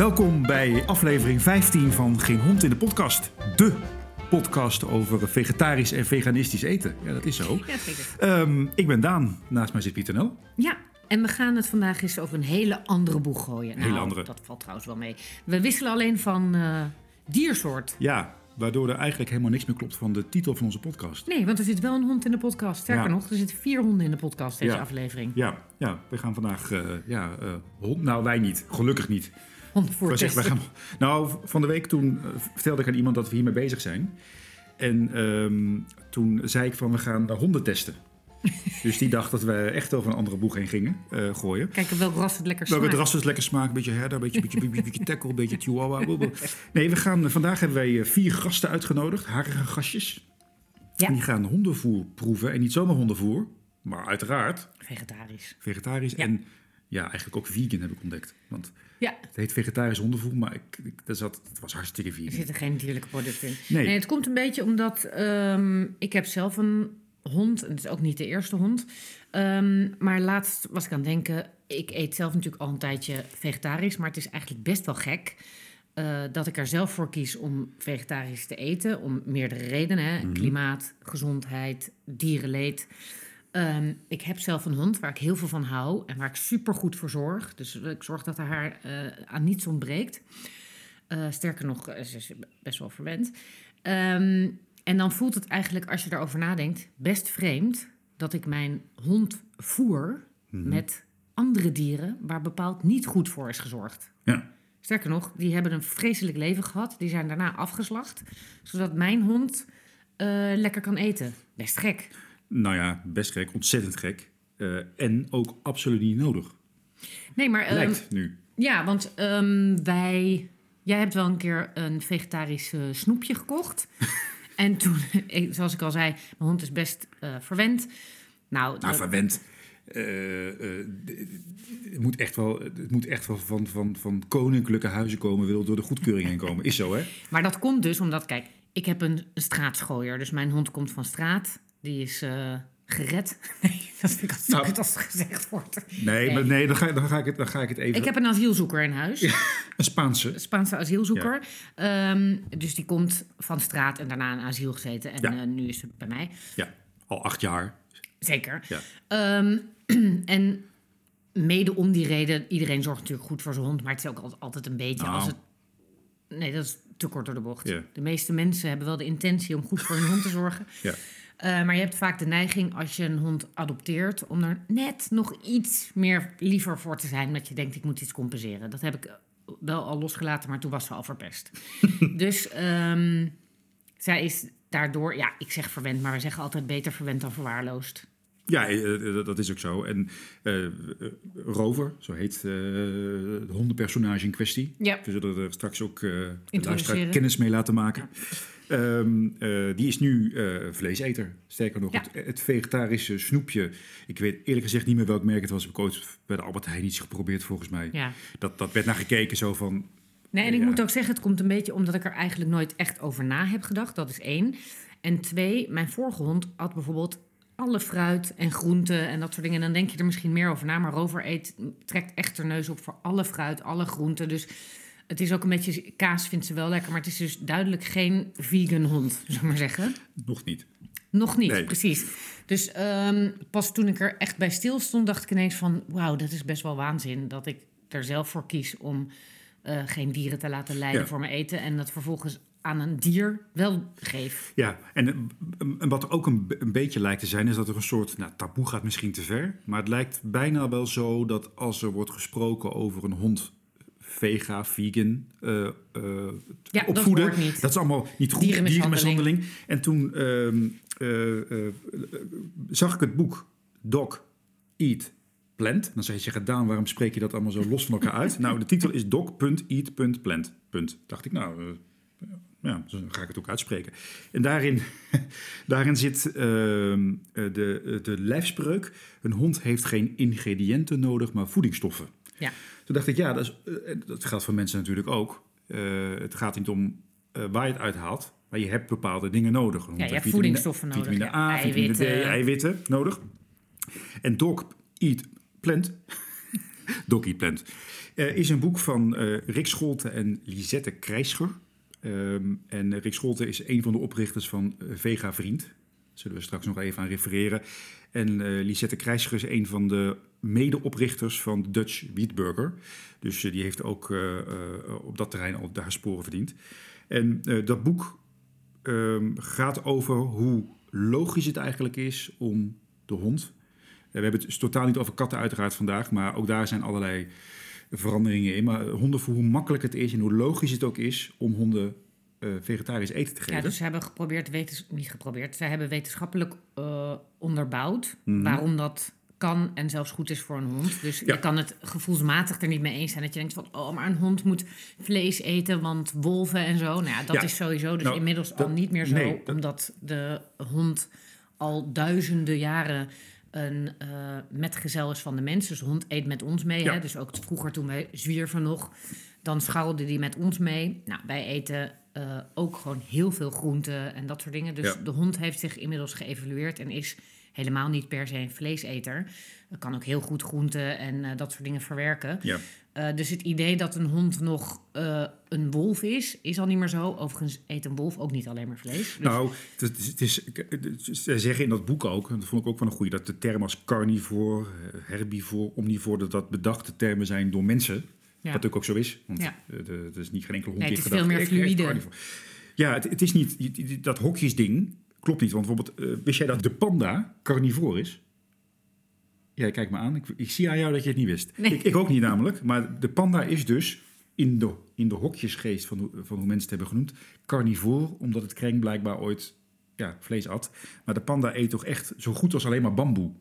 Welkom bij aflevering 15 van Geen Hond in de Podcast. De podcast over vegetarisch en veganistisch eten. Ja, dat is zo. Ja, zeker. Ehm, ik ben Daan, naast mij zit Pieter Nel. Ja, en we gaan het vandaag eens over een hele andere boeg gooien. Hele Nou, andere. Dat valt trouwens wel mee. We wisselen alleen van eh, diersoort. Ja, waardoor er eigenlijk helemaal niks meer klopt van de titel van onze podcast. Nee, want er zit wel een hond in de podcast. Sterker Ja. nog, er zitten vier honden in de podcast deze Ja. aflevering. Ja, ja we gaan vandaag, eh, ja, eh, hond, nou wij niet, gelukkig niet. Gaan, nou, van de week toen eh, vertelde ik aan iemand dat we hiermee bezig zijn. En ehm, toen zei ik van we gaan de honden testen. dus die dacht dat we echt over een andere boeg heen gingen eh, gooien. Kijken welk ras het lekker Welke smaakt. ras is lekker smaak, een beetje herder, een beetje, beetje, beetje, beetje tackle, een beetje chihuahua. blablabla. Nee, we gaan, vandaag hebben wij eh, vier gasten uitgenodigd, harige gastjes. Ja. En die gaan hondenvoer proeven. En niet zomaar hondenvoer, maar uiteraard Vegetarisch. vegetarisch. Ja. En ja, eigenlijk ook vegan heb ik ontdekt. Want Ja, het heet vegetarisch hondenvoer, maar ik, ik, dat zat, het was hartstikke er vegan. zitten geen dierlijke producten in. Nee. het komt een beetje omdat ehm, ik heb zelf een hond. En het is ook niet de eerste hond. Ehm, maar laatst was ik aan het denken... Ik eet zelf natuurlijk al een tijdje vegetarisch. Maar het is eigenlijk best wel gek... eh, dat ik er zelf voor kies om vegetarisch te eten. Om meerdere redenen. Hè? Mhm. Klimaat, gezondheid, dierenleed. Ehm, ik heb zelf een hond waar ik heel veel van hou. En waar ik super goed voor zorg. Dus ik zorg dat er haar eh, aan niets ontbreekt. Eh, sterker nog, eh, ze is best wel verwend. Ehm, en dan voelt het eigenlijk, als je erover nadenkt, best vreemd dat ik mijn hond voer met andere dieren waar bepaald niet goed voor is gezorgd. Ja. Sterker nog, die hebben een vreselijk leven gehad. Die zijn daarna afgeslacht, zodat mijn hond eh, lekker kan eten. Best gek. Nou ja, best gek, ontzettend gek. Eh, en ook absoluut niet nodig. Nee, maar ehm, Lijkt nu. Ja, want ehm, wij. Jij hebt wel een keer een vegetarisch eh, snoepje gekocht. en toen, zoals ik al zei, mijn hond is best eh, verwend. Nou, Nou, dat- verwend. Het moet echt wel, het moet echt wel van, van, van koninklijke huizen komen, wil door de goedkeuring heen komen. Is zo, hè? maar dat komt dus omdat, kijk, ik heb een, een straatschooier. Dus mijn hond komt van straat. Die is eh, gered. Nee, dat vind ik altijd Nou. als het gezegd wordt. Nee, maar nee dan, ga, dan, ga ik het, dan ga ik het even... Ik heb een asielzoeker in huis. Een Spaanse. Een Spaanse asielzoeker. Ehm, dus die komt van straat en daarna in asiel gezeten. En Ja. eh, nu is ze bij mij. Ja, al acht jaar. Zeker. Ja. Ehm, en mede om die reden, iedereen zorgt natuurlijk goed voor zijn hond, maar het is ook al- altijd een beetje Nou. als het. Nee, dat is te kort door de bocht. Ja. De meeste mensen hebben wel de intentie om goed voor hun hond te zorgen. Ja. Eh, maar je hebt vaak de neiging als je een hond adopteert om er net nog iets meer liever voor te zijn. Dat je denkt, ik moet iets compenseren. Dat heb ik wel al losgelaten, maar toen was ze al verpest. dus ehm, zij is daardoor, ja, ik zeg verwend, maar we zeggen altijd beter verwend dan verwaarloosd. Ja, eh, eh, dat is ook zo. En eh, eh, Rover, zo heet eh, de hondenpersonage in kwestie. Ja. We zullen er straks ook eh de luisteraar kennis mee laten maken. Ehm, eh, die is nu eh, vleeseter. Sterker nog, Ja. het, het vegetarische snoepje. Ik weet eerlijk gezegd niet meer welk merk het was. Heb ik ooit bij de Albert Heijn iets geprobeerd volgens mij. Ja. Dat, dat werd naar gekeken zo van... Nee, en ik Ja. moet ook zeggen, het komt een beetje omdat ik er eigenlijk nooit echt over na heb gedacht. Dat is één. En twee, mijn vorige hond had bijvoorbeeld alle fruit en groenten en dat soort dingen. En dan denk je er misschien meer over na. Maar Rover eet, trekt echt haar neus op voor alle fruit, alle groenten. Dus het is ook een beetje, kaas vindt ze wel lekker. Maar het is dus duidelijk geen vegan hond, zullen we maar zeggen. Nog niet. Nog niet, Nee. precies. Dus ehm, pas toen ik er echt bij stil stond, dacht ik ineens van... wauw, dat is best wel waanzin dat ik er zelf voor kies om eh, geen dieren te laten lijden Ja. voor mijn eten... en dat vervolgens aan een dier wel geef. Ja, en, eh, en wat er ook een, een beetje lijkt te zijn, is dat er een soort, nou taboe gaat misschien te ver, maar het lijkt bijna wel zo dat als er wordt gesproken over een hond vega, vegan, eh, eh, Ja, opvoeden, niet. dat is allemaal niet goed, Dierenmishandeling. En toen ehm, eh, zag ik het boek Dog Eat Plant. Dan zei je, gedaan, waarom spreek je dat allemaal zo los van elkaar uit? nou, de titel is dog.eat.plant. Punt. Dacht ik, nou, ja, dan ga ik het ook uitspreken. En daarin, daarin zit ehm, eh, de, de lijfspreuk: een hond heeft geen ingrediënten nodig, maar voedingsstoffen. Ja, Toen dacht ik, ja, dat, is, eh, dat geldt voor mensen natuurlijk ook. Eh, het gaat niet om eh, waar je het uithaalt, maar je hebt bepaalde dingen nodig. Ja, je hebt voedingsstoffen nodig, Vitamine ja. A, vitamine D, Eiwitten. eiwitten nodig. En dog eat plant. dog eat plant. Is een boek van Rick Scholte en Lisette Krijscher. Ehm, en Rick Scholte is een van de oprichters van Vega Vriend. Zullen we straks nog even aan refereren. En Lisette Krijscher is een van de medeoprichters van de Dutch Wheatburger. Dus eh, die heeft ook eh, eh, op dat terrein al daar sporen verdiend. En dat boek ehm, gaat over hoe logisch het eigenlijk is om de hond. We hebben het totaal niet over katten uiteraard vandaag, maar ook daar zijn allerlei veranderingen in. Maar honden voor hoe makkelijk het is en hoe logisch het ook is om honden vegetarisch eten te geven. Ja, dus ze hebben geprobeerd, wetens, niet geprobeerd, ze hebben wetenschappelijk onderbouwd Mhm. waarom dat kan en zelfs goed is voor een hond. Dus Ja. je kan het gevoelsmatig er niet mee eens zijn dat je denkt van, oh, maar een hond moet vlees eten, want wolven en zo. Nou ja, dat Ja. is sowieso dus Nou, inmiddels al niet meer zo, nee, dat- omdat de hond al duizenden jaren een eh, metgezel is van de mens. Dus de hond eet met ons mee. Ja. Hè? Dus ook vroeger toen wij zwierven nog, dan scharrelde die met ons mee. Nou, wij eten eh, ook gewoon heel veel groenten en dat soort dingen. Dus de hond heeft zich inmiddels geëvalueerd en is helemaal niet per se een vleeseter. Kan ook heel goed groenten en eh, dat soort dingen verwerken. Ja. Eh, dus het idee dat een hond nog eh, een wolf is, is al niet meer zo. Overigens eet een wolf ook niet alleen maar vlees. Dus Nou, het is, het is, ze zeggen in dat boek ook, en dat vond ik ook wel een goede, dat de termen als carnivore, herbivore, omnivore, dat dat bedachte termen zijn door mensen. Ja. Wat natuurlijk ook zo is, want Ja. er is niet geen enkele hond Nee, die het is veel gedacht, meer eet fluïde. carnivore. Ja, het, het is niet, dat hokjesding klopt niet. Want bijvoorbeeld, eh, wist jij dat de panda carnivore is? Ja, kijk me aan. Ik, ik zie aan jou dat je het niet wist. Nee. Ik, ik ook niet namelijk. Maar de panda is dus in de, in de hokjesgeest van, hoe- van hoe mensen het hebben genoemd, carnivore, omdat het kreng blijkbaar ooit ja, vlees at. Maar de panda eet toch echt zo goed als alleen maar bamboe.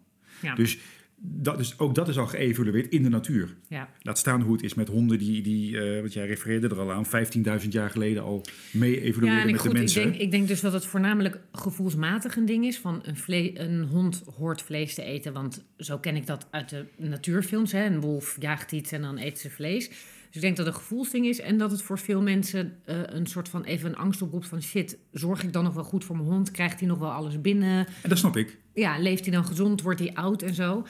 ja, Dus, dat is, ook dat is al geëvolueerd in de natuur. ja. Laat staan hoe het is met honden die, die eh, want jij refereerde er al aan, 15.000 jaar geleden al mee Ja, evolueren en ik, met goed, de ik, mensen. denk, ik denk dus dat het voornamelijk gevoelsmatig een ding is. Van een, vle- een hond hoort vlees te eten, want zo ken ik dat uit de natuurfilms. Hè. Een wolf jaagt iets en dan eet ze vlees. Dus ik denk dat het een gevoelsding is en dat het voor veel mensen eh, een soort van even een angst oproept van shit, zorg ik dan nog wel goed voor mijn hond? Krijgt hij nog wel alles binnen? En dat snap ik. ja, leeft hij dan gezond? Wordt hij oud en zo?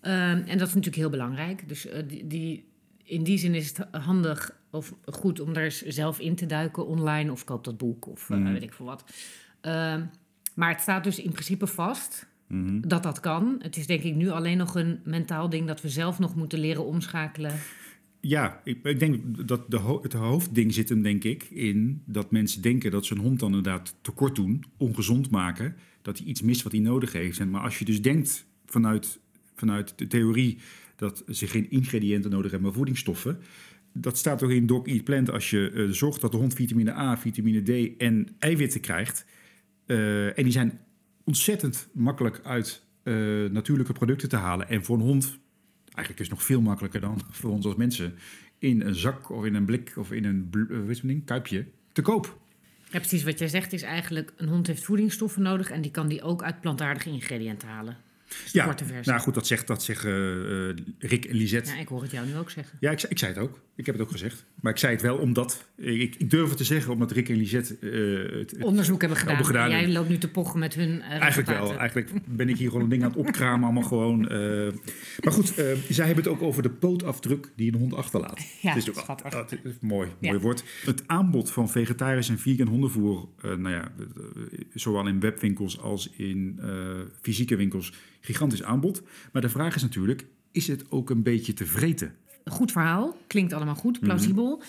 Ehm, en dat is natuurlijk heel belangrijk. Dus eh, die, die, in die zin is het handig of goed om daar zelf in te duiken online. Of koop dat boek of eh, Mhm. weet ik veel wat. Ehm, maar het staat dus in principe vast Mhm. dat dat kan. Het is denk ik nu alleen nog een mentaal ding dat we zelf nog moeten leren omschakelen. Ja, ik, ik denk dat de het hoofdding zit hem denk ik in dat mensen denken dat ze een hond dan inderdaad tekort doen, ongezond maken, dat hij iets mist wat hij nodig heeft. Maar als je dus denkt vanuit, vanuit de theorie dat ze geen ingrediënten nodig hebben, maar voedingsstoffen, dat staat ook in Doc Eat Plant. Als je eh, zorgt dat de hond vitamine A, vitamine D en eiwitten krijgt, eh, en die zijn ontzettend makkelijk uit eh, natuurlijke producten te halen. En voor een hond eigenlijk is het nog veel makkelijker dan voor ons als mensen, in een zak of in een blik of in een eh, ding, kuipje te koop. Ja, precies wat jij zegt is eigenlijk... een hond heeft voedingsstoffen nodig... en die kan die ook uit plantaardige ingrediënten halen. De Ja, nou goed, dat zegt, dat zeggen eh, eh, Rick en Lisette. Ja, ik hoor het jou nu ook zeggen. Ja, ik, ik zei het ook. Ik heb het ook gezegd. Maar ik zei het wel omdat... Ik, ik durf het te zeggen omdat Rick en Lisette... eh, het, het- Onderzoek hebben gedaan. Hebben gedaan. Jij loopt nu te pochen met hun eh, Eigenlijk wel. Eigenlijk ben ik hier gewoon een ding aan het opkramen. Allemaal gewoon. eh. Maar goed, zij hebben het ook over de pootafdruk die een hond achterlaat. Ja, Het is ook- schattig. dat is mooi, Ja. mooi woord. Het aanbod van vegetarisch en vegan hondenvoer, nou ja, zowel in webwinkels als in fysieke winkels, gigantisch aanbod. Maar de vraag is natuurlijk, is het ook een beetje te vreten? Goed verhaal. Klinkt allemaal goed, Mhm. plausibel.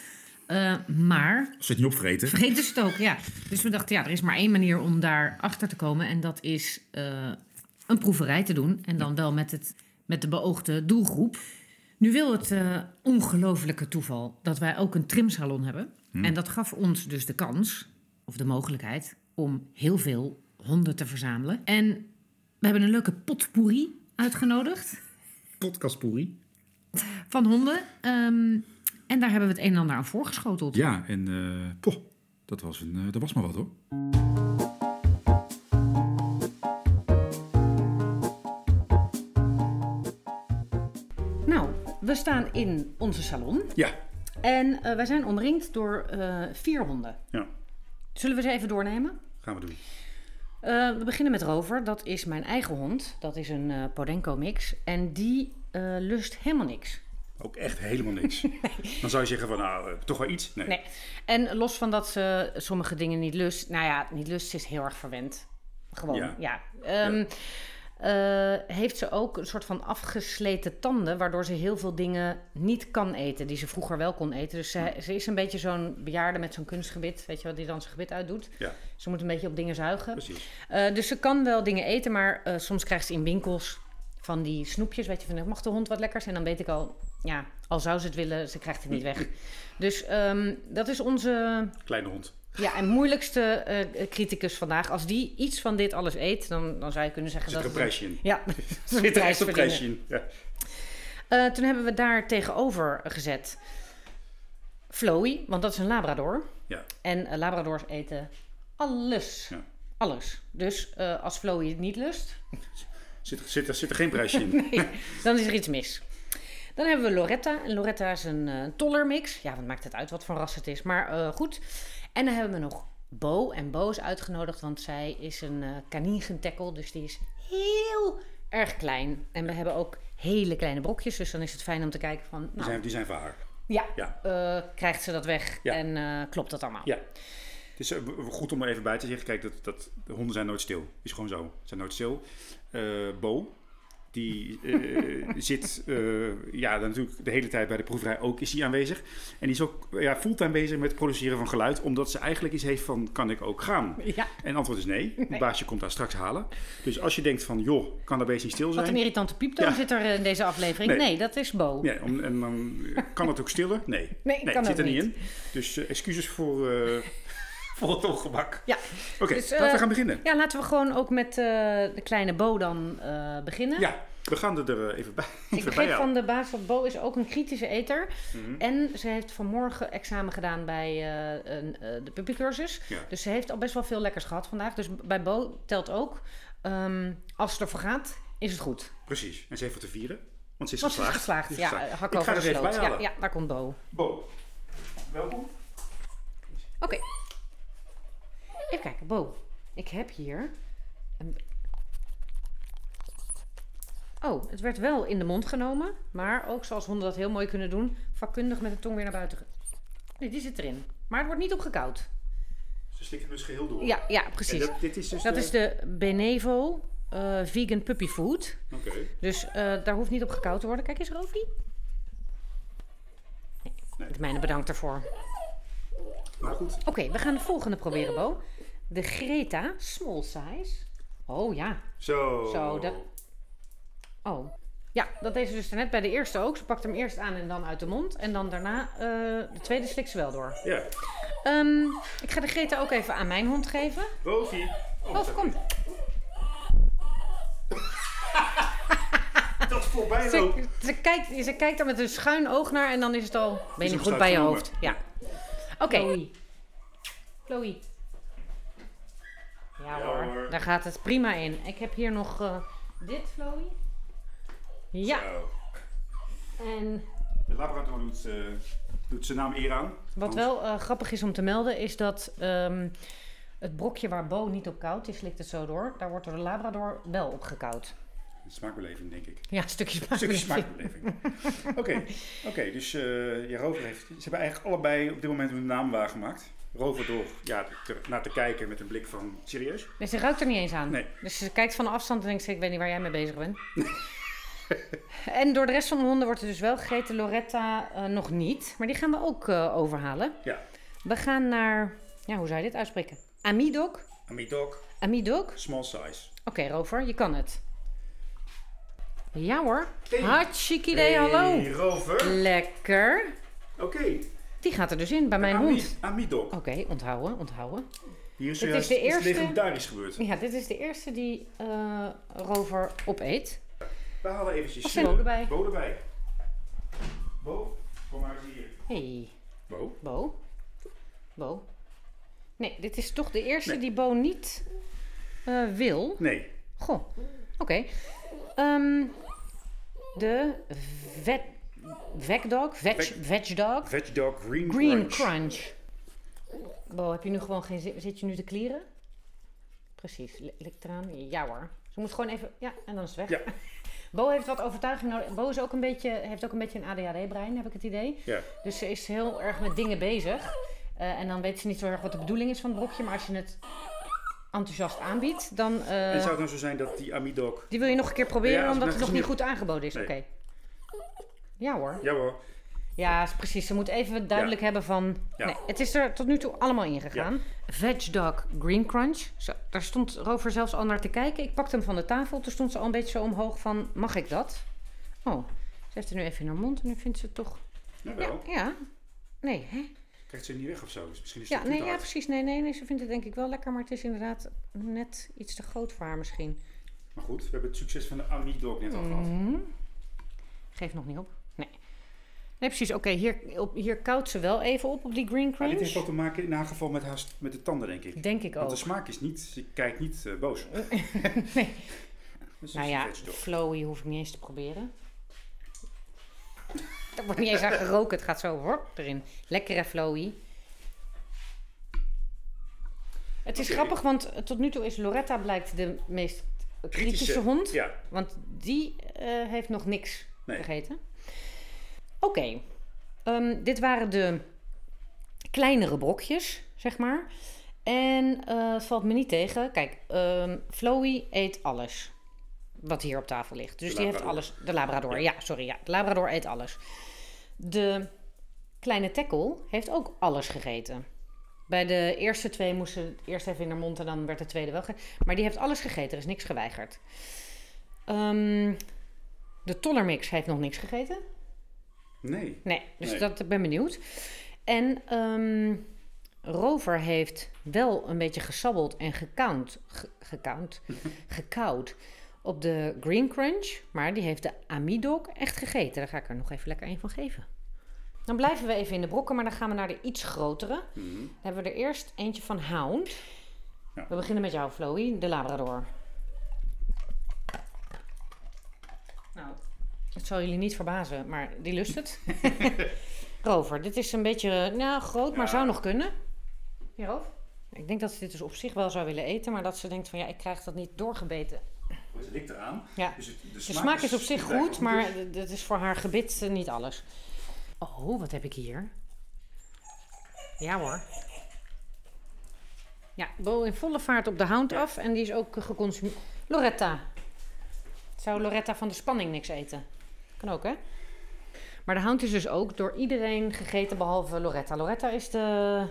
Eh, maar het niet opvreten? vergeet dus het ook, ja. Dus we dachten, ja, er is maar één manier om daar achter te komen. En dat is eh, een proeverij te doen. En dan wel met, het, met de beoogde doelgroep. Nu wil het eh, ongelofelijke toeval dat wij ook een trimsalon hebben. En dat gaf ons dus de kans, of de mogelijkheid, om heel veel honden te verzamelen. En we hebben een leuke potpourri uitgenodigd Podcastpoerie. Van honden. Ehm, en daar hebben we het een en ander aan voorgeschoteld. Ja, en eh, poh, dat, was een, eh, dat was maar wat hoor. Nou, we staan in onze salon. Ja. En eh, wij zijn omringd door eh, vier honden. Ja, Zullen we ze even doornemen? gaan we doen. We beginnen met Rover. Dat is mijn eigen hond. Dat is een eh Podenco mix. En die eh, lust helemaal niks. ook echt helemaal niks. Dan zou je zeggen van, nou, eh, toch wel iets? Nee. Nee. En los van dat ze sommige dingen niet lust. Nou ja, niet lust, is heel erg verwend. Gewoon, Ja. ja. Ehm, eh, heeft ze ook een soort van afgesleten tanden, waardoor ze heel veel dingen niet kan eten die ze vroeger wel kon eten. Dus ze, ze is een beetje zo'n bejaarde met zo'n kunstgebit, weet je wat, die dan zijn gebit uitdoet. Ja, Ze moet een beetje op dingen zuigen. precies. Dus ze kan wel dingen eten, maar soms krijgt ze in winkels van die snoepjes, weet je, van mag de hond wat lekkers? En dan weet ik al, ja, al zou ze het willen, ze krijgt het niet weg. Dus ehm, dat is onze Kleine hond. ja, en moeilijkste eh, criticus vandaag. Als die iets van dit alles eet, dan, dan zou je kunnen zeggen Zit er dat... een prijsje in? Ja, Zit er echt een prijsje in? Ja. Toen hebben we daar tegenover gezet Flowy, want dat is een Labrador. Ja. En eh, Labradors eten alles. Ja. Alles. Dus eh, als Flowy het niet lust, Zit, er- zit, er, zit er geen prijsje in? nee, dan is er iets mis. Dan hebben we Loretta. En Loretta is een eh tollermix. Ja, wat maakt het uit wat voor ras het is. Maar eh, goed. En dan hebben we nog Bo. En Bo is uitgenodigd, want zij is een kaningentekkel. Dus die is heel erg klein. En we hebben ook hele kleine brokjes. Dus dan is het fijn om te kijken van... Die Nou, zijn, die zijn haar. ja, Ja. krijgt ze dat weg Ja. en klopt dat allemaal? Ja. Het is eh, goed om er even bij te zeggen. Kijk, dat, dat, de honden zijn nooit stil. Is gewoon zo. Ze zijn nooit stil. Eh, Bo, die eh, zit ja, dan natuurlijk de hele tijd bij de proeverij ook is hij aanwezig. En die is ook ja, fulltime bezig met het produceren van geluid. Omdat ze eigenlijk iets heeft van, kan ik ook gaan? Ja. En het antwoord is nee. Het Nee. baasje komt daar straks halen. Dus als je denkt van, joh, kan dat beest niet stil Wat een zijn? irritante pieptoon Ja. zit er in deze aflevering. Nee, Nee. dat is Bo. Ja, om, en dan kan het ook stiller? Nee. Nee, kan het zit er niet in. Dus excuses voor, voor het ongemak. Ja. Oké, Dus, laten we eh, gaan beginnen. Ja, laten we gewoon ook met eh, de kleine Bo dan eh, beginnen. Ja, we gaan er even bij, Ik even begreep van de baas dat Bo is ook een kritische eter. Mhm. En ze heeft vanmorgen examen gedaan bij een, de puppycursus. Ja. Dus ze heeft al best wel veel lekkers gehad vandaag. Dus bij Bo telt ook. ehm, als het ervoor gaat, is het goed. Precies, en ze heeft wat te vieren, want ze is Want ze is geslaagd. geslaagd. Ze is Ja, geslaagd. hak Ik over ga er even bij Ja, halen. ja, daar komt Bo. Bo, welkom. Oké. Even kijken, Bo. Ik heb hier... Een... Oh, het werd wel in de mond genomen. Maar ook zoals honden dat heel mooi kunnen doen... vakkundig met de tong weer naar buiten. Nee, die zit erin. Maar het wordt niet opgekoud. Ze stikt het dus geheel door. Ja, ja En precies. dat, dit is dus Dat de... is de Benevo eh, Vegan Puppy Food. Oké, Dus eh, daar hoeft niet op gekoud te worden. Kijk eens, Rovi. Nee, Nee. mijne bedankt ervoor. maar goed. Oké, we gaan de volgende proberen, Bo. De Greta Small Size. Oh ja. Zo. Zo, dat- Oh. Ja, dat deed ze dus net bij de eerste ook. Ze pakt hem eerst aan en dan uit de mond. En dan daarna eh, de tweede slikt ze wel door. Ja, Ehm, ik ga de Greta ook even aan mijn hond geven. Rosie. Oh, kom. Dat voorbij. Ze, ze, kijkt, ze kijkt er met een schuin oog naar en dan is het al... Ben je hem niet goed bij je hoofd? Ja. Oké. Chloe. Chloe. Ja, Ja, hoor. hoor. daar gaat het prima in. Ik heb hier nog eh, dit, Chloe. Ja. Zo. En De Labrador doet, doet zijn naam eer aan. wat wel eh, grappig is om te melden, is dat ehm, het brokje waar Bo niet op koudt, die slikt het zo door, daar wordt door de Labrador wel op gekoud. Smaakbeleving, denk ik. Ja, een stukje Een stukje smaakbeleving. smaakbeleving. Oké, oké. dus eh Rover heeft... Ze hebben eigenlijk allebei op dit moment hun naam waargemaakt. Rover door ja, te- naar te kijken met een blik van... Serieus? Nee, ze ruikt er niet eens aan. Nee. Dus ze kijkt van afstand en denkt, ik weet niet waar jij mee bezig bent. en door de rest van de honden wordt er dus wel gegeten. Loretta eh, nog niet. Maar die gaan we ook eh, overhalen. Ja. We gaan naar, ja, hoe zou je dit uitspreken? Amidok. Amidok, Amidok. small size. Oké, Rover, je kan het. Ja hoor. Hey. Hartstikke idee, Hey, hallo. Rover. Lekker. Oké. Die gaat er dus in bij mijn Ami- hond. Amidok. Oké, onthouden, onthouden. Hier is Dit is de eerste- legendarisch gebeurd. Ja, dit is de eerste die eh, Rover opeet. We halen eventjes... Bo erbij? Bo erbij. Bo, kom maar eens hier. Hey. Bo. Bo? Bo? Nee, dit is toch de eerste Nee. die Bo niet eh, wil. Nee. Goh, oké. Ehm, de vet, vegdog, veg, Veg- vegdog, Veg Dog Green, green Crunch. crunch. Bo, heb je nu gewoon geen zin? Zit je nu te klieren? Precies, eraan. Ja hoor. Ze moet gewoon even, ja, en dan is het weg. Ja. Bo heeft wat overtuiging nodig. Bo is ook een beetje, heeft ook een beetje een ADHD-brein, heb ik het idee. Ja. Dus ze is heel erg met dingen bezig. Eh, en dan weet ze niet zo erg wat de bedoeling is van het brokje. Maar als je het enthousiast aanbiedt, dan... eh, En zou het nou zo zijn dat die Amidok... die wil je nog een keer proberen, Ja, omdat het nog niet goed aangeboden is. Nee. Oké. Ja hoor. Ja hoor. Ja, precies. Ze moet even duidelijk hebben van... Ja. Nee, het is er tot nu toe allemaal ingegaan. Veg Dog Green Crunch. Zo, daar stond Rover zelfs al naar te kijken. Ik pakte hem van de tafel. Toen stond ze al een beetje zo omhoog van... Mag ik dat? Oh, ze heeft het nu even in haar mond. En nu vindt ze het toch... Ja, Jawel. ja. Nee, hè? Krijgt ze niet weg of zo? Dus misschien is Ja, het nee, te ja, precies. Nee, nee, nee, ze vindt het denk ik wel lekker. Maar het is inderdaad net iets te groot voor haar misschien. Maar goed, we hebben het succes van de Amidok net al gehad. Mhm. Geef nog niet op. Nee. Precies. Oké, hier, op- hier koudt ze wel even op, op die green Maar crunch. dit heeft ook te maken in haar geval met, haar, met de tanden, denk ik. Denk ik Want ook. de smaak is niet, ze kijkt niet eh, boos. Nee. Dus Nou ja, flowy hoef ik niet eens te proberen. Er wordt niet eens aan geroken, het gaat zo hop, erin. Lekkere flowy. Het is grappig, want eh, tot nu toe is Loretta blijkt de meest kritische, Kritische, hond. Ja, Want die eh, heeft nog niks Nee. gegeten. Oké, Ehm, dit waren de kleinere brokjes, zeg maar. En eh, het valt me niet tegen. Kijk, ehm Flowy eet alles wat hier op tafel ligt. Dus De die heeft alles. De Labrador, ja. sorry. Ja. De Labrador eet alles. De kleine Tackle heeft ook alles gegeten. Bij de eerste twee moest ze het eerst even in haar mond en dan werd de tweede wel gegeten. Maar die heeft alles gegeten, er is niks geweigerd. Ehm, de Tollermix heeft nog niks gegeten. Nee. Nee, dus Nee. dat ik ben benieuwd. En ehm, Rover heeft wel een beetje gesabbeld en gekauwd, ge, gekauwd, gekauwd op de Green Crunch. Maar die heeft de Amidok echt gegeten. Daar ga ik er nog even lekker een van geven. Dan blijven we even in de brokken, maar dan gaan we naar de iets grotere. Mhm. Dan hebben we er eerst eentje van Hound. Ja. We beginnen met jou, Flowy, de Labrador. Nou, het zal jullie niet verbazen, maar die lust het. Rover, dit is een beetje nou, groot, maar Ja. zou nog kunnen. Ja, Roof? Ik denk dat ze dit dus op zich wel zou willen eten, maar dat ze denkt van ja, ik krijg dat niet doorgebeten. Het likt eraan. Ja. Dus het- de, De smaak is op zich goed, maar dus. dat is voor haar gebit eh, niet alles. Oh, wat heb ik hier? Ja hoor. Ja, Bo in volle vaart op de hound af en die is ook geconsumeerd. Loretta. Zou Loretta van de spanning niks eten? Ook, hè? Maar de hound is dus ook door iedereen gegeten behalve Loretta. Loretta is de...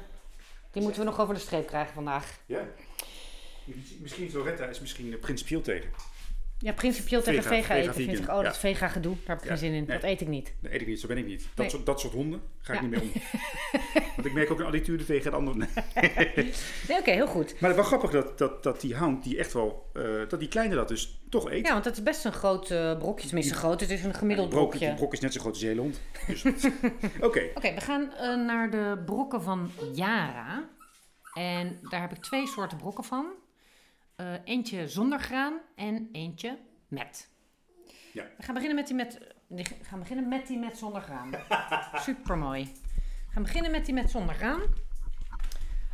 Die moeten we nog over de streep krijgen vandaag. Ja. Misschien is Loretta is misschien principieel tegen. Ja, principieel tegen Vega- vega, vega eten vind ik... vegan, Oh, dat is vega gedoe. Daar heb ik geen zin in. nee. Dat eet ik niet. Dat eet ik niet, zo ben ik niet. Dat, Nee. soort, dat soort honden ga ik niet meer om. Want ik merk ook een attitude tegen de andere. Nee, oké, heel goed. Maar het wel grappig dat, dat, dat die hound, die echt wel, eh, dat die kleine dat dus toch eet. Ja, want het is best een groot eh, brokje. Tenminste, groot. Het is een gemiddeld die brok, brokje. die brok is net zo groot als je hele hond. Dus, Oké, Oké, we gaan eh, naar de brokken van Yara. En daar heb ik twee soorten brokken van. Eh, eentje zonder graan en eentje met. Ja. We gaan beginnen met die met, we gaan beginnen met, die met zonder graan. Super mooi. We gaan beginnen met die met zonder graan.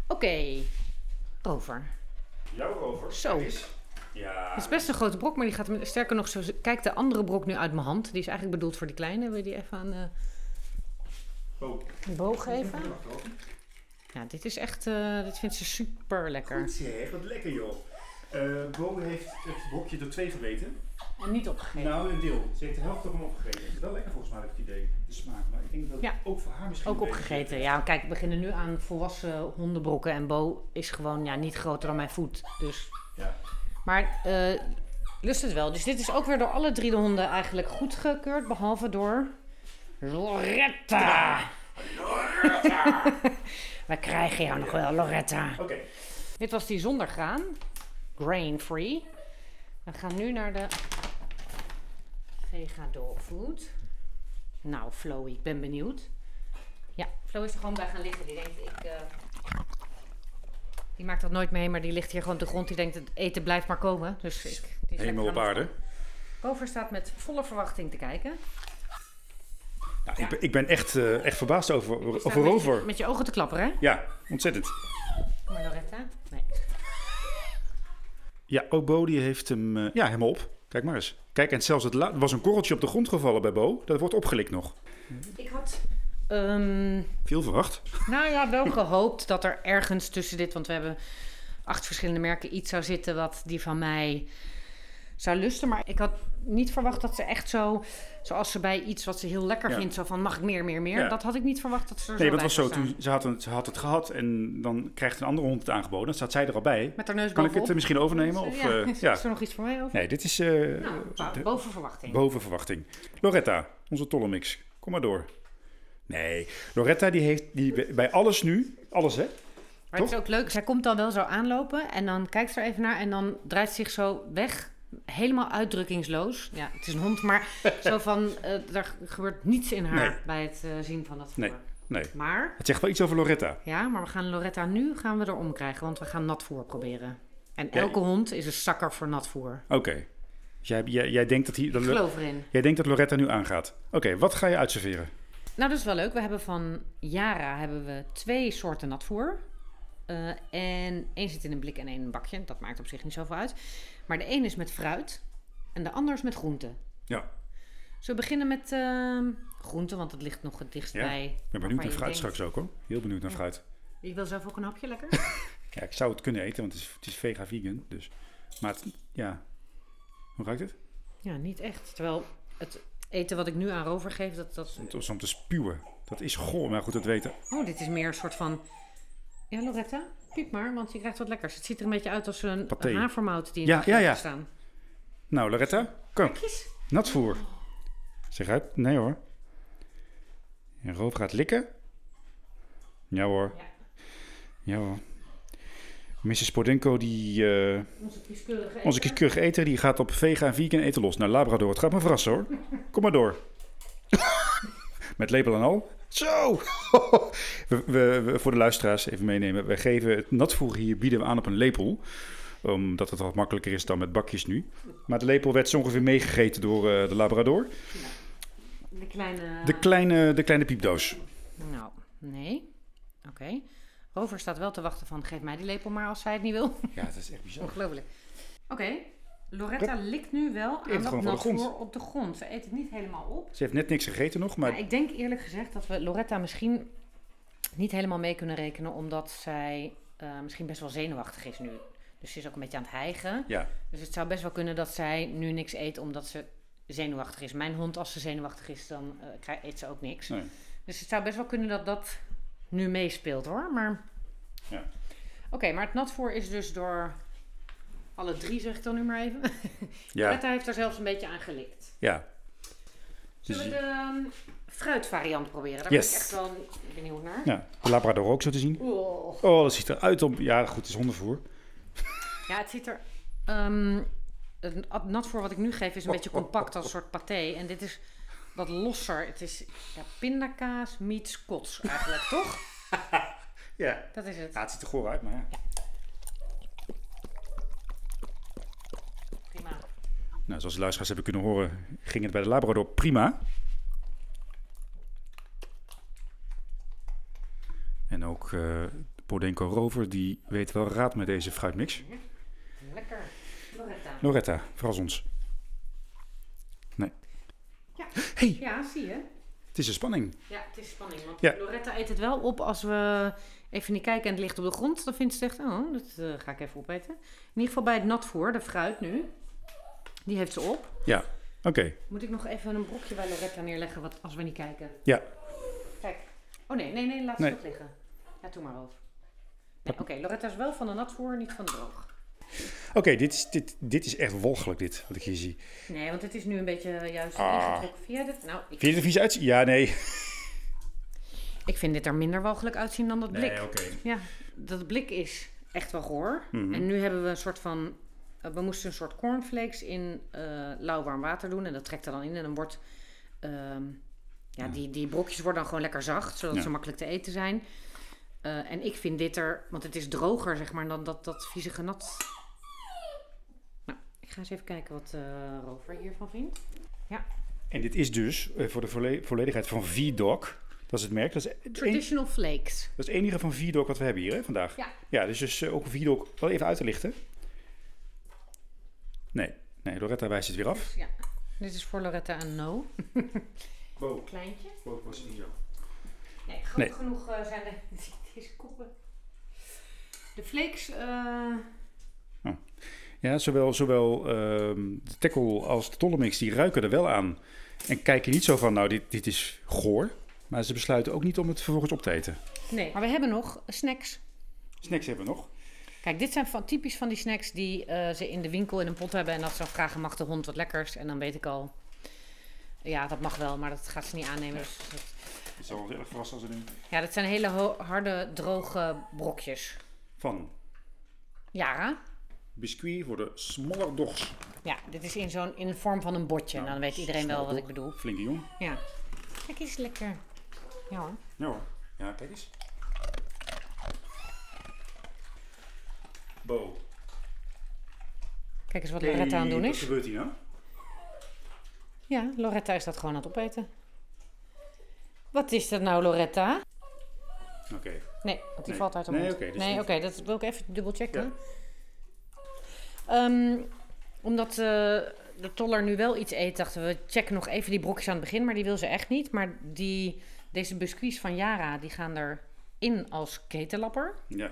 Oké, over. jouw rover. Zo. Eens. Ja. Het is best een grote brok, maar die gaat sterker nog zo. Kijk de andere brok nu uit mijn hand. Die is eigenlijk bedoeld voor die kleine. Wil je die even aan de Oh. boog geven? Ja, dit is echt. eh, dit vindt ze super lekker. Goed zeg, wat lekker joh. Eh Bo heeft het brokje door twee gebeten. En niet opgegeten. Nou, een deel. Ze heeft de helft ervan opgegeten. Het is wel lekker volgens mij, heb ik het idee. De smaak. Maar ik denk dat Ja. het ook voor haar misschien Ook opgegeten. Ja, kijk, we beginnen nu aan volwassen hondenbrokken. En Bo is gewoon ja, niet groter dan mijn voet. Dus. Ja. Maar eh, lust het wel. Dus dit is ook weer door alle drie de honden eigenlijk goedgekeurd. Behalve door Loretta. We krijgen jou nog wel, Loretta. Oké. Dit was die zonder graan. Grain free. We gaan nu naar de Vega Food. Nou, Flowy, ik ben benieuwd. Ja, Flo is er gewoon bij gaan liggen. Die denkt, ik... eh, Die maakt dat nooit mee, maar die ligt hier gewoon op de grond. Die denkt, het eten blijft maar komen. Dus ik... Helemaal op aarde. Rover staat met volle verwachting te kijken. Nou, ik, ben, ik ben echt, eh, echt verbaasd over, over met je- Rover. Met je ogen te klapperen, hè? Ja, ontzettend. Kom maar, Loretta. Nee. Ja, ook Bo die heeft hem eh, ja, helemaal op. Kijk maar eens. Kijk, en zelfs het er was een korreltje op de grond gevallen bij Bo. Dat wordt opgelikt nog. Ik had... ehm, Veel verwacht. nou ja, wel gehoopt dat er ergens tussen dit... Want we hebben acht verschillende merken iets zou zitten... wat die van mij zou lusten. Maar ik had niet verwacht dat ze echt zo... Zoals ze bij iets wat ze heel lekker Ja. vindt... Zo van, mag ik meer, meer, meer? Ja. Dat had ik niet verwacht dat ze er Nee, bij was zo. Toen, ze, had het, ze had het gehad en dan krijgt een andere hond het aangeboden. Dan staat zij er al bij. Met haar neus Kan ik het eh, misschien overnemen? Of, ja. eh, Is ja. er nog iets voor mij over? Nee, dit is eh, Nou, boven verwachting. boven verwachting. Loretta, onze tollemix. Kom maar door. Nee, Loretta die heeft die, bij- bij alles nu, alles hè? Maar het is ook leuk, zij komt dan wel zo aanlopen en dan kijkt ze er even naar en dan draait ze zich zo weg. Helemaal uitdrukkingsloos. Ja, het is een hond, maar zo van, er gebeurt niets in haar Nee. bij het eh, zien van dat voer. Nee. Nee, Maar, het zegt wel iets over Loretta. ja, maar we gaan Loretta nu gaan we erom krijgen, want we gaan natvoer proberen. En Ja. elke hond is een zakker voor natvoer. Oké. Dus jij, jij, jij, denkt dat hij, dat, Ik geloof erin. jij denkt dat Loretta nu aangaat. Oké, wat ga je uitserveren? Nou, dat is wel leuk. We hebben van Yara hebben we twee soorten natvoer. Eh, en één zit in een blik en één in een bakje. Dat maakt op zich niet zoveel uit. Maar de een is met fruit en de ander is met groenten. Ja, Zullen we beginnen met ehm groenten, want het ligt nog het dichtst Ja, bij. ik ben benieuwd naar fruit denkt- straks ook hoor. Heel benieuwd naar Ja. fruit. Ik wil zelf ook een hapje lekker. Ja, ik zou het kunnen eten, want het is, het is vega-vegan. Dus. Maar het, ja, hoe ruikt het? ja, niet echt. Terwijl het eten wat ik nu aan Rover geef, dat, dat... Het is om te spuwen. Dat is goor, maar goed, dat weten. Oh, dit is meer een soort van... Ja, Loretta, piep maar, want je krijgt wat lekkers. Het ziet er een beetje uit als een, een havermout die in Ja, pakket ja, ja. staan. Nou, Loretta, kom. Kies. Natvoer. Zeg uit. Nee hoor. En Roof gaat likken. Ja hoor. Ja. Hoor. Mrs. Podenko, die, eh, Onze kieskeurige onze kieskeurige eter, die gaat op vega en vegan eten los. Nou, Labrador, het gaat me verrassen hoor. Kom maar door. Met lepel en al. Zo! we, we, we- voor de luisteraars even meenemen. We geven het natvoer hier, bieden we aan op een lepel. Omdat het wat makkelijker is dan met bakjes nu. Maar de lepel werd zo ongeveer meegegeten door eh, de Labrador. De kleine... De kleine, de kleine piepdoos. Nou, nee. Oké. Rover staat wel te wachten van, geef mij die lepel maar als zij het niet wil. Ja, dat is echt bizar. Ongelooflijk. Oké. Loretta likt nu wel aan het dat natvoer op de grond. Ze eet het niet helemaal op. Ze heeft net niks gegeten nog, maar Maar ik denk eerlijk gezegd dat we Loretta misschien niet helemaal mee kunnen rekenen, omdat zij eh, misschien best wel zenuwachtig is nu. Dus ze is ook een beetje aan het hijgen. ja. Dus het zou best wel kunnen dat zij nu niks eet omdat ze zenuwachtig is. Mijn hond, als ze zenuwachtig is, dan eh, eet ze ook niks. Nee. Dus het zou best wel kunnen dat dat nu meespeelt hoor. Maar... Ja. Oké, maar het natvoer is dus door alle drie, zeg ik dan nu maar even. Ja, Loretta heeft er zelfs een beetje aan gelikt. ja. Zullen we Dus- de ehm, fruitvariant proberen? Daar Yes. ben ik echt wel benieuwd naar. ja. De Labrador ook zo te zien. Oeh. Oh, dat ziet eruit op... Ja, goed, het is hondenvoer. Ja, het ziet er... ehm, het at- natvoer wat ik nu geef is een beetje compact als een soort paté. En dit is wat losser. Het is ja, pindakaas meets kots eigenlijk, toch? Ja. Dat is het. Ja, het ziet er goor uit, maar ja. Prima. Nou, zoals de luisteraars hebben kunnen horen, ging het bij de Labrador prima. En ook eh Podenco Rover, die weet wel raad met deze fruitmix. Lekker. Loretta. Loretta, verras ons. Nee. Ja. hey, Ja, zie je. het is een spanning. Ja, het is spanning. Want Ja. Loretta eet het wel op als we even niet kijken en het ligt op de grond. Dan vindt ze echt, oh, dat eh, ga ik even opeten. In ieder geval bij het natvoer, de fruit nu. Die heeft ze op. Ja, oké. Moet ik nog even een brokje bij Loretta neerleggen wat, als we niet kijken? Ja. Kijk. Oh nee, nee, nee, laat Nee. ze nog liggen. Ja, doe maar over. Nee, Oké, Loretta is wel van de natvoer, niet van de droog. Oké, dit, is, dit, dit is echt walgelijk, dit, wat ik hier zie. Nee, want het is nu een beetje juist Ah. ingetrokken via dit. Nou, ik, Vind je er vies uit? Ja, nee. ik vind dit er minder walgelijk uitzien dan dat blik. Nee, oké. Ja, dat blik is echt wel goor. Mhm. En nu hebben we een soort van... eh, we moesten een soort cornflakes in eh lauw warm water doen. En dat trekt er dan in. En dan wordt... ehm, ja, Die, die brokjes worden dan gewoon lekker zacht. Zodat Ja. ze makkelijk te eten zijn. Eh, en ik vind dit er... Want het is droger, zeg maar, dan dat, dat vieze genat. Nou, ik ga eens even kijken wat Rover hiervan vindt. En dit is dus, voor de volle- volledigheid van V-Dog, dat is het merk. Dat is, Traditional flakes. dat is het enige van V-Dog wat we hebben hier hè, vandaag. Ja. Ja, dus, dus ook V-Dog, wel even uit te lichten. Nee, Nee, Loretta wijst het weer af. Ja. Dit is voor Loretta een no. Bo, Kleintje. Bo was niet zo. Nee, groot Nee. genoeg eh, zijn de, deze koppen. De flakes, eh, Ja, zowel, zowel ehm, de tackle als de tollemix, die ruiken er wel aan. En kijken niet zo van, nou, dit, dit is goor. Maar ze besluiten ook niet om het vervolgens op te eten. nee. Maar we hebben nog snacks. Snacks hebben we nog. Kijk, dit zijn van, typisch van die snacks die eh, ze in de winkel in een pot hebben. En dat ze vragen, mag de hond wat lekkers? En dan weet ik al, ja, dat mag wel, maar dat gaat ze niet aannemen. Dus dat- Het zal wel erg verrassen als ze nu... ja, dat zijn hele harde, droge brokjes. Van Jara? biscuit voor de smaller dogs. Ja, dit is in, zo'n, in de vorm van een bordje. Nou, dan weet iedereen wel wat ik bedoel. Flinke jong. Ja. Kijk, is lekker. Ja hoor. Ja hoor. Ja, kijk eens. Bo. Kijk eens wat Loretta aan het doen Wat is. gebeurt hier nou? Ja, Loretta is dat gewoon aan het opeten. Wat is dat nou, Loretta? Oké. Nee, want die Nee. valt uit de Nee, mond. oké, dus nee, niet. oké, dat wil ik even dubbel checken. Ja. Ehm, omdat eh, de toller nu wel iets eet, dachten we, checken nog even die brokjes aan het begin. Maar die wil ze echt niet. Maar die, deze biscuits van Yara, die gaan erin als ketenlapper. Ja.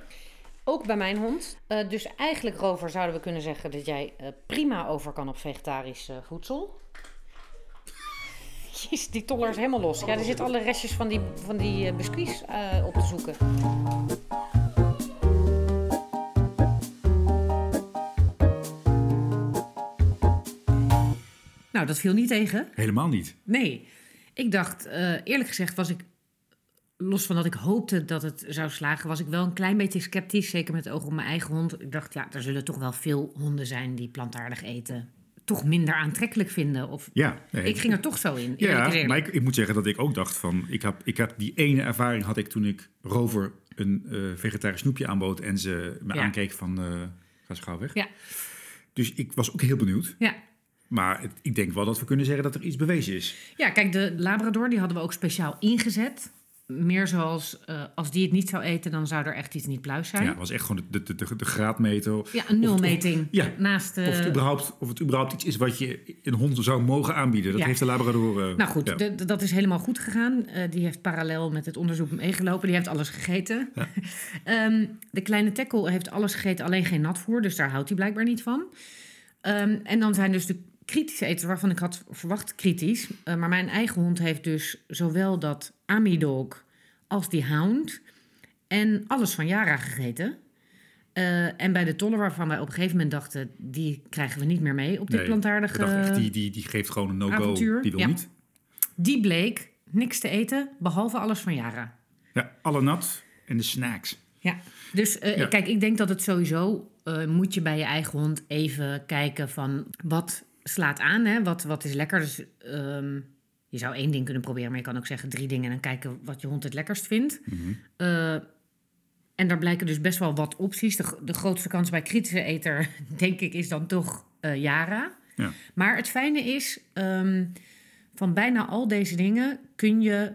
Ook bij mijn hond. Eh, dus eigenlijk, Rover, zouden we kunnen zeggen dat jij eh, prima over kan op vegetarisch eh, voedsel. Jezus, die toller is helemaal los. Ja, er zitten alle restjes van die, van die biscuits op te zoeken. Nou, dat viel niet tegen. Helemaal niet. Nee, ik dacht, eerlijk gezegd was ik, los van dat ik hoopte dat het zou slagen, was ik wel een klein beetje sceptisch. Zeker met het oog op mijn eigen hond. Ik dacht, ja, er zullen toch wel veel honden zijn die plantaardig eten. Toch minder aantrekkelijk vinden. Of Ja. nee. ik ging er toch zo in. Ja, maar ik, ik moet zeggen dat ik ook dacht van... Ik heb, ik heb die ene ervaring had ik toen ik Rover een eh, vegetarisch snoepje aanbood... en ze me Ja. aankeek van, eh ga eens gauw weg. Ja. Dus ik was ook heel benieuwd. Ja. Maar het- ik denk wel dat we kunnen zeggen dat er iets bewezen is. ja, kijk, de Labrador die hadden we ook speciaal ingezet. Meer zoals, eh, als die het niet zou eten, dan zou er echt iets niet pluis zijn. Ja, Ja, het was echt gewoon de, de, de, de graadmeter. een nulmeting. ja, Naast. Of het, überhaupt, of het überhaupt iets is wat je een hond zou mogen aanbieden. Dat Ja. heeft de Labrador... eh, Nou goed, ja. de- de- dat is helemaal goed gegaan. Eh, die heeft parallel met het onderzoek meegelopen. Die heeft alles gegeten. Ja. Ehm, de kleine tackle heeft alles gegeten, alleen geen natvoer. Dus daar houdt hij blijkbaar niet van. Ehm, en dan zijn dus de kritische eters waarvan ik had verwacht kritisch. Eh, maar mijn eigen hond heeft dus zowel dat Amidog als die Hound... en alles van Yara gegeten... Eh, en bij de toller waarvan wij op een gegeven moment dachten... die krijgen we niet meer mee op dit Nee, plantaardige... Echt, die, die, die geeft gewoon een no-go. Die wil Ja. niet. Die bleek niks te eten, behalve alles van Yara. Ja, alle nat en de snacks. Ja. Dus eh, Ja. kijk, ik denk dat het sowieso eh, moet je bij je eigen hond even kijken van wat slaat aan, hè? Wat, wat is lekker. Dus ehm, je zou één ding kunnen proberen, maar je kan ook zeggen drie dingen en dan kijken wat je hond het lekkerst vindt. Mhm. Eh, en daar blijken dus best wel wat opties. De, de grootste kans bij kritische eter, denk ik, is dan toch eh Yara. Ja. Maar het fijne is, ehm, van bijna al deze dingen kun je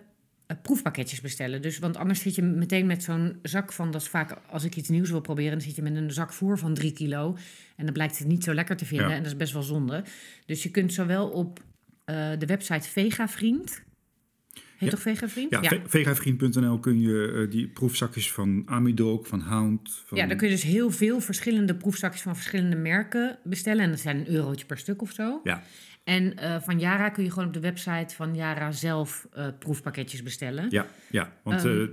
eh, proefpakketjes bestellen. Dus, want anders zit je meteen met zo'n zak van, dat is vaak als ik iets nieuws wil proberen, dan zit je met een zak voer van drie kilo. En dan blijkt het niet zo lekker te vinden Ja. en dat is best wel zonde. Dus je kunt zowel op eh, de website Vegavriend, heet Ja. toch Vegavriend? Ja, ve- vegavriend.nl kun je eh, die proefzakjes van Amidog, van Hound... Van, Ja, daar kun je dus heel veel verschillende proefzakjes van verschillende merken bestellen. En dat zijn een eurotje per stuk of zo. Ja. En eh, van Yara kun je gewoon op de website van Yara zelf proefpakketjes bestellen. Ja, ja, want Ehm.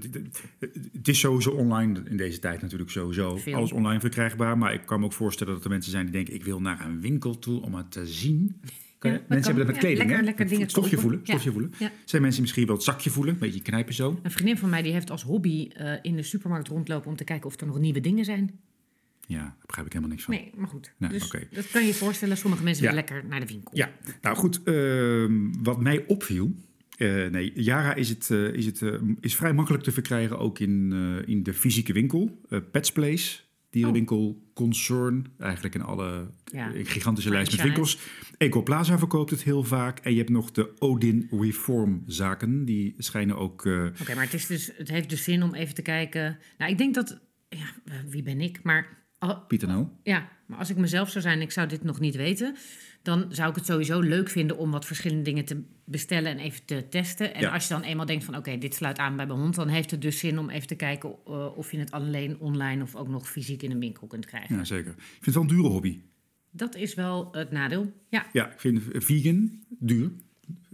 eh, het is sowieso online in deze tijd natuurlijk sowieso. Veel. Alles online verkrijgbaar. Maar ik kan me ook voorstellen dat er mensen zijn die denken... ik wil naar een winkel toe om het te zien. Kan mensen kan. hebben dat met kleding, lekker- hè? lekker dingen stofje kopen. voelen. Stofje voelen. Zijn mensen misschien wel het zakje voelen? Een beetje knijpen zo? Een vriendin van mij die heeft als hobby eh, in de supermarkt rondlopen om te kijken of er nog nieuwe dingen zijn. Ja, daar begrijp ik helemaal niks van. Nee, maar goed. Nee, dus dat kan je je voorstellen. Sommige mensen willen lekker naar de winkel. Ja, nou goed. ehm, wat mij opviel. eh, nee, Yara is, het, eh, is, het, is vrij makkelijk te verkrijgen ook in, in de fysieke winkel. Pets Place, dierenwinkel, Concern. Eigenlijk in alle Ja. gigantische lijst met winkels. Ecoplaza verkoopt het heel vaak. En je hebt nog de Odin Reform zaken. Die schijnen ook... eh, Oké, maar het, is dus, het heeft dus zin om even te kijken. Nou, ik denk dat. Ja, wie ben ik? Maar. al- Pieter nou? Ja, Maar als ik mezelf zou zijn ik zou dit nog niet weten, dan zou ik het sowieso leuk vinden om wat verschillende dingen te bestellen en even te testen. En Ja. als je dan eenmaal denkt van oké, dit sluit aan bij mijn hond, dan heeft het dus zin om even te kijken eh, of je het alleen online of ook nog fysiek in een winkel kunt krijgen. Ja, zeker. Ik vind het wel een dure hobby. Dat is wel het nadeel. Ja, Ja, ik vind vegan duur.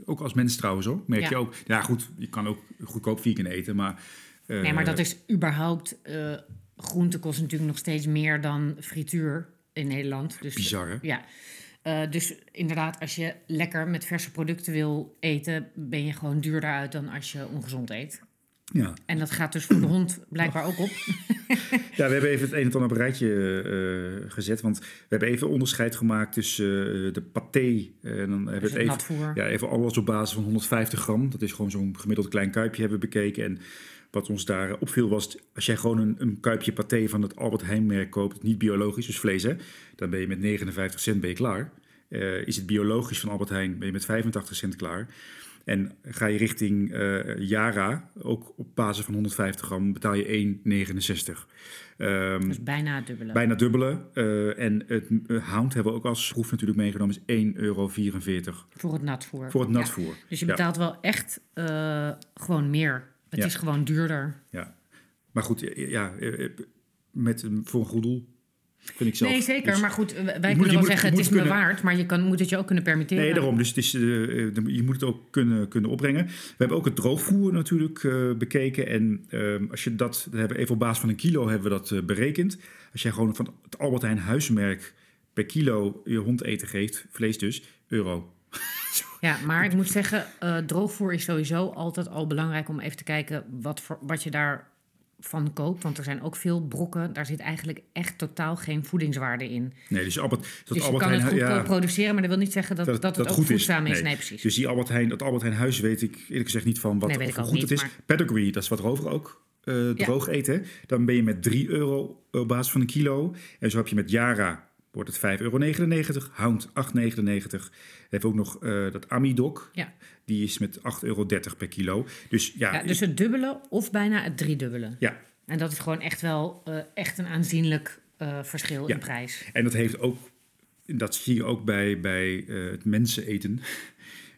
Ook als mens trouwens hoor. Merk Ja. je ook. Ja, goed, je kan ook goedkoop vegan eten, maar... eh, nee, maar dat is überhaupt. eh groente kost natuurlijk nog steeds meer dan frituur in Nederland. Dus, Bizar, hè? Ja. Eh, dus inderdaad, als je lekker met verse producten wil eten, ben je gewoon duurder uit dan als je ongezond eet. Ja. En dat gaat dus voor de hond blijkbaar ook op. ja, we hebben even het een en ander op een rijtje eh, gezet. Want we hebben even onderscheid gemaakt tussen eh, de paté. en dan hebben we Dus het het even, ja, even alles op basis van 150 gram. Dat is gewoon zo'n gemiddeld klein kuipje hebben we bekeken. En wat ons daar opviel was, als jij gewoon een, een kuipje paté van het Albert Heijn merk koopt, niet biologisch, dus vlees hè, dan ben je met 59 cent ben je klaar. Eh, is het biologisch van Albert Heijn, ben je met 85 cent klaar. En ga je richting eh Yara, ook op basis van 150 gram, betaal je 1,69. Ehm Dus bijna het dubbele. bijna dubbele. Eh, en het hound hebben we ook als proef natuurlijk meegenomen, is 1,44 euro Voor het natvoer. voor het Ja. natvoer. Dus je Ja. betaalt wel echt gewoon meer. Het Ja. is gewoon duurder. Ja. Maar goed, ja, eh, eh, met, een- voor een goed doel vind ik zelf. nee, zeker. Dus- maar goed, wij moet- kunnen wel moet- zeggen, het is me kunnen- waard. Maar je kan, moet het je ook kunnen permitteren. Nee, daarom. Dus het is, eh, eh, je moet het ook kunnen, kunnen opbrengen. We hebben ook het droogvoer natuurlijk eh, bekeken. En ehm, als je dat, dat hebben even op basis van een kilo hebben we dat eh, berekend. Als jij gewoon van het Albert Heijn huismerk per kilo je hond eten geeft, vlees dus, euro. Ja, maar ik moet zeggen, eh, droogvoer is sowieso altijd al belangrijk om even te kijken wat, voor, wat je daarvan koopt. Want er zijn ook veel brokken, daar zit eigenlijk echt totaal geen voedingswaarde in. Nee, dus Albert, dat dus Albert kan het goedkoop ja, produceren, maar dat wil niet zeggen dat, Dat dat, het- dat ook goed is. voedzaam is. Nee. Nee, precies. Dus die Albert Heijn, dat Albert Heijn huis weet ik eerlijk gezegd niet van wat Nee, weet of ik hoe ook goed niet, het is. maar- Pedigree, dat is wat Rover ook eh, droog eten. Dan ben je met 3 euro op basis van een kilo. En zo heb je met Yara, wordt het 5,99 euro. Hound 8,99 Heb ook nog eh, dat Amidoc. Ja. Die is met 8,30 euro per kilo. Dus ja, Ja, dus het dubbele of bijna het driedubbele. ja. En dat is gewoon echt wel eh, echt een aanzienlijk eh, verschil Ja. in prijs. En dat heeft ook, dat zie je ook bij, bij het mensen eten.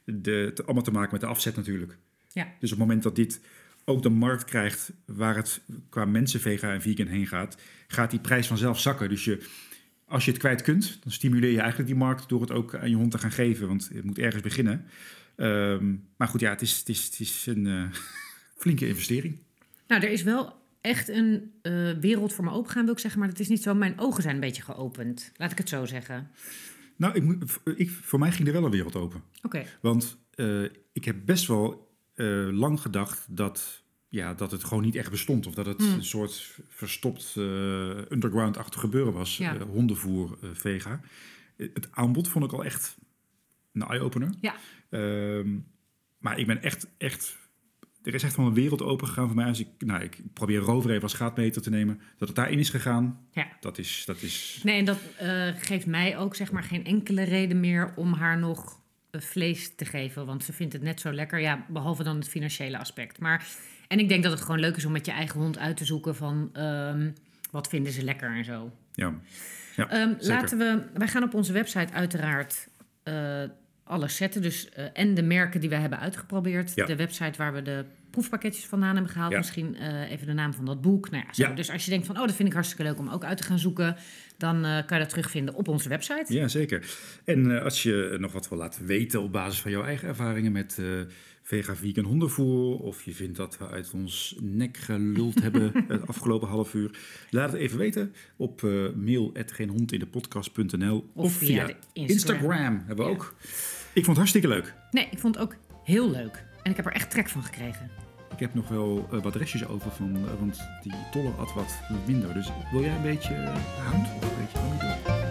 De, het allemaal te maken met de afzet natuurlijk. Ja. Dus op het moment dat dit ook de markt krijgt waar het qua mensen vega en vegan heen gaat, gaat die prijs vanzelf zakken. Dus je, als je het kwijt kunt, dan stimuleer je eigenlijk die markt door het ook aan je hond te gaan geven. Want het moet ergens beginnen. Ehm, maar goed, ja, het is, het is, het is een eh, flinke investering. Nou, er is wel echt een eh, wereld voor me opengaan, wil ik zeggen. Maar het is niet zo. Mijn ogen zijn een beetje geopend. Laat ik het zo zeggen. Nou, ik moet, ik, voor mij ging er wel een wereld open. Oké. Want eh, ik heb best wel lang gedacht dat, ja, dat het gewoon niet echt bestond. Of dat het Hmm. een soort verstopt eh, underground-achtig gebeuren was. Ja. eh, hondenvoer, eh, vega. Het aanbod vond ik al echt een eye-opener. Ja. Ehm, maar ik ben echt, echt... Er is echt wel een wereld open gegaan voor mij. Als ik, nou, ik probeer Rover even als gaatmeter te nemen. Dat het daarin is gegaan, Ja. dat is... Dat is Nee, en dat geeft mij ook zeg maar geen enkele reden meer om haar nog vlees te geven. Want ze vindt het net zo lekker. Ja, behalve dan het financiële aspect. Maar, en ik denk dat het gewoon leuk is om met je eigen hond uit te zoeken van ehm, wat vinden ze lekker en zo. ja. Ja, Ehm, laten we, wij gaan op onze website uiteraard eh, alles zetten. Dus, eh, en de merken die we hebben uitgeprobeerd. Ja. De website waar we de proefpakketjes vandaan hebben gehaald. Ja. Misschien eh, even de naam van dat boek. Nou ja. Dus als je denkt van, oh, dat vind ik hartstikke leuk om ook uit te gaan zoeken. Dan kan je dat terugvinden op onze website. Ja, zeker. En als je nog wat wil laten weten op basis van jouw eigen ervaringen met vega vegan hondenvoer, of je vindt dat we uit ons nek geluld hebben het afgelopen half uur, laat het even weten op uh, mail@geenhondindepodcast.nl Of of via Instagram. Instagram. hebben we Ja. ook. Ik vond het hartstikke leuk. Nee, ik vond het ook heel leuk. En ik heb er echt trek van gekregen. Ik heb nog wel eh, wat restjes over van, eh, want die toller at wat minder. Dus wil jij een beetje uh, hound of een beetje amido?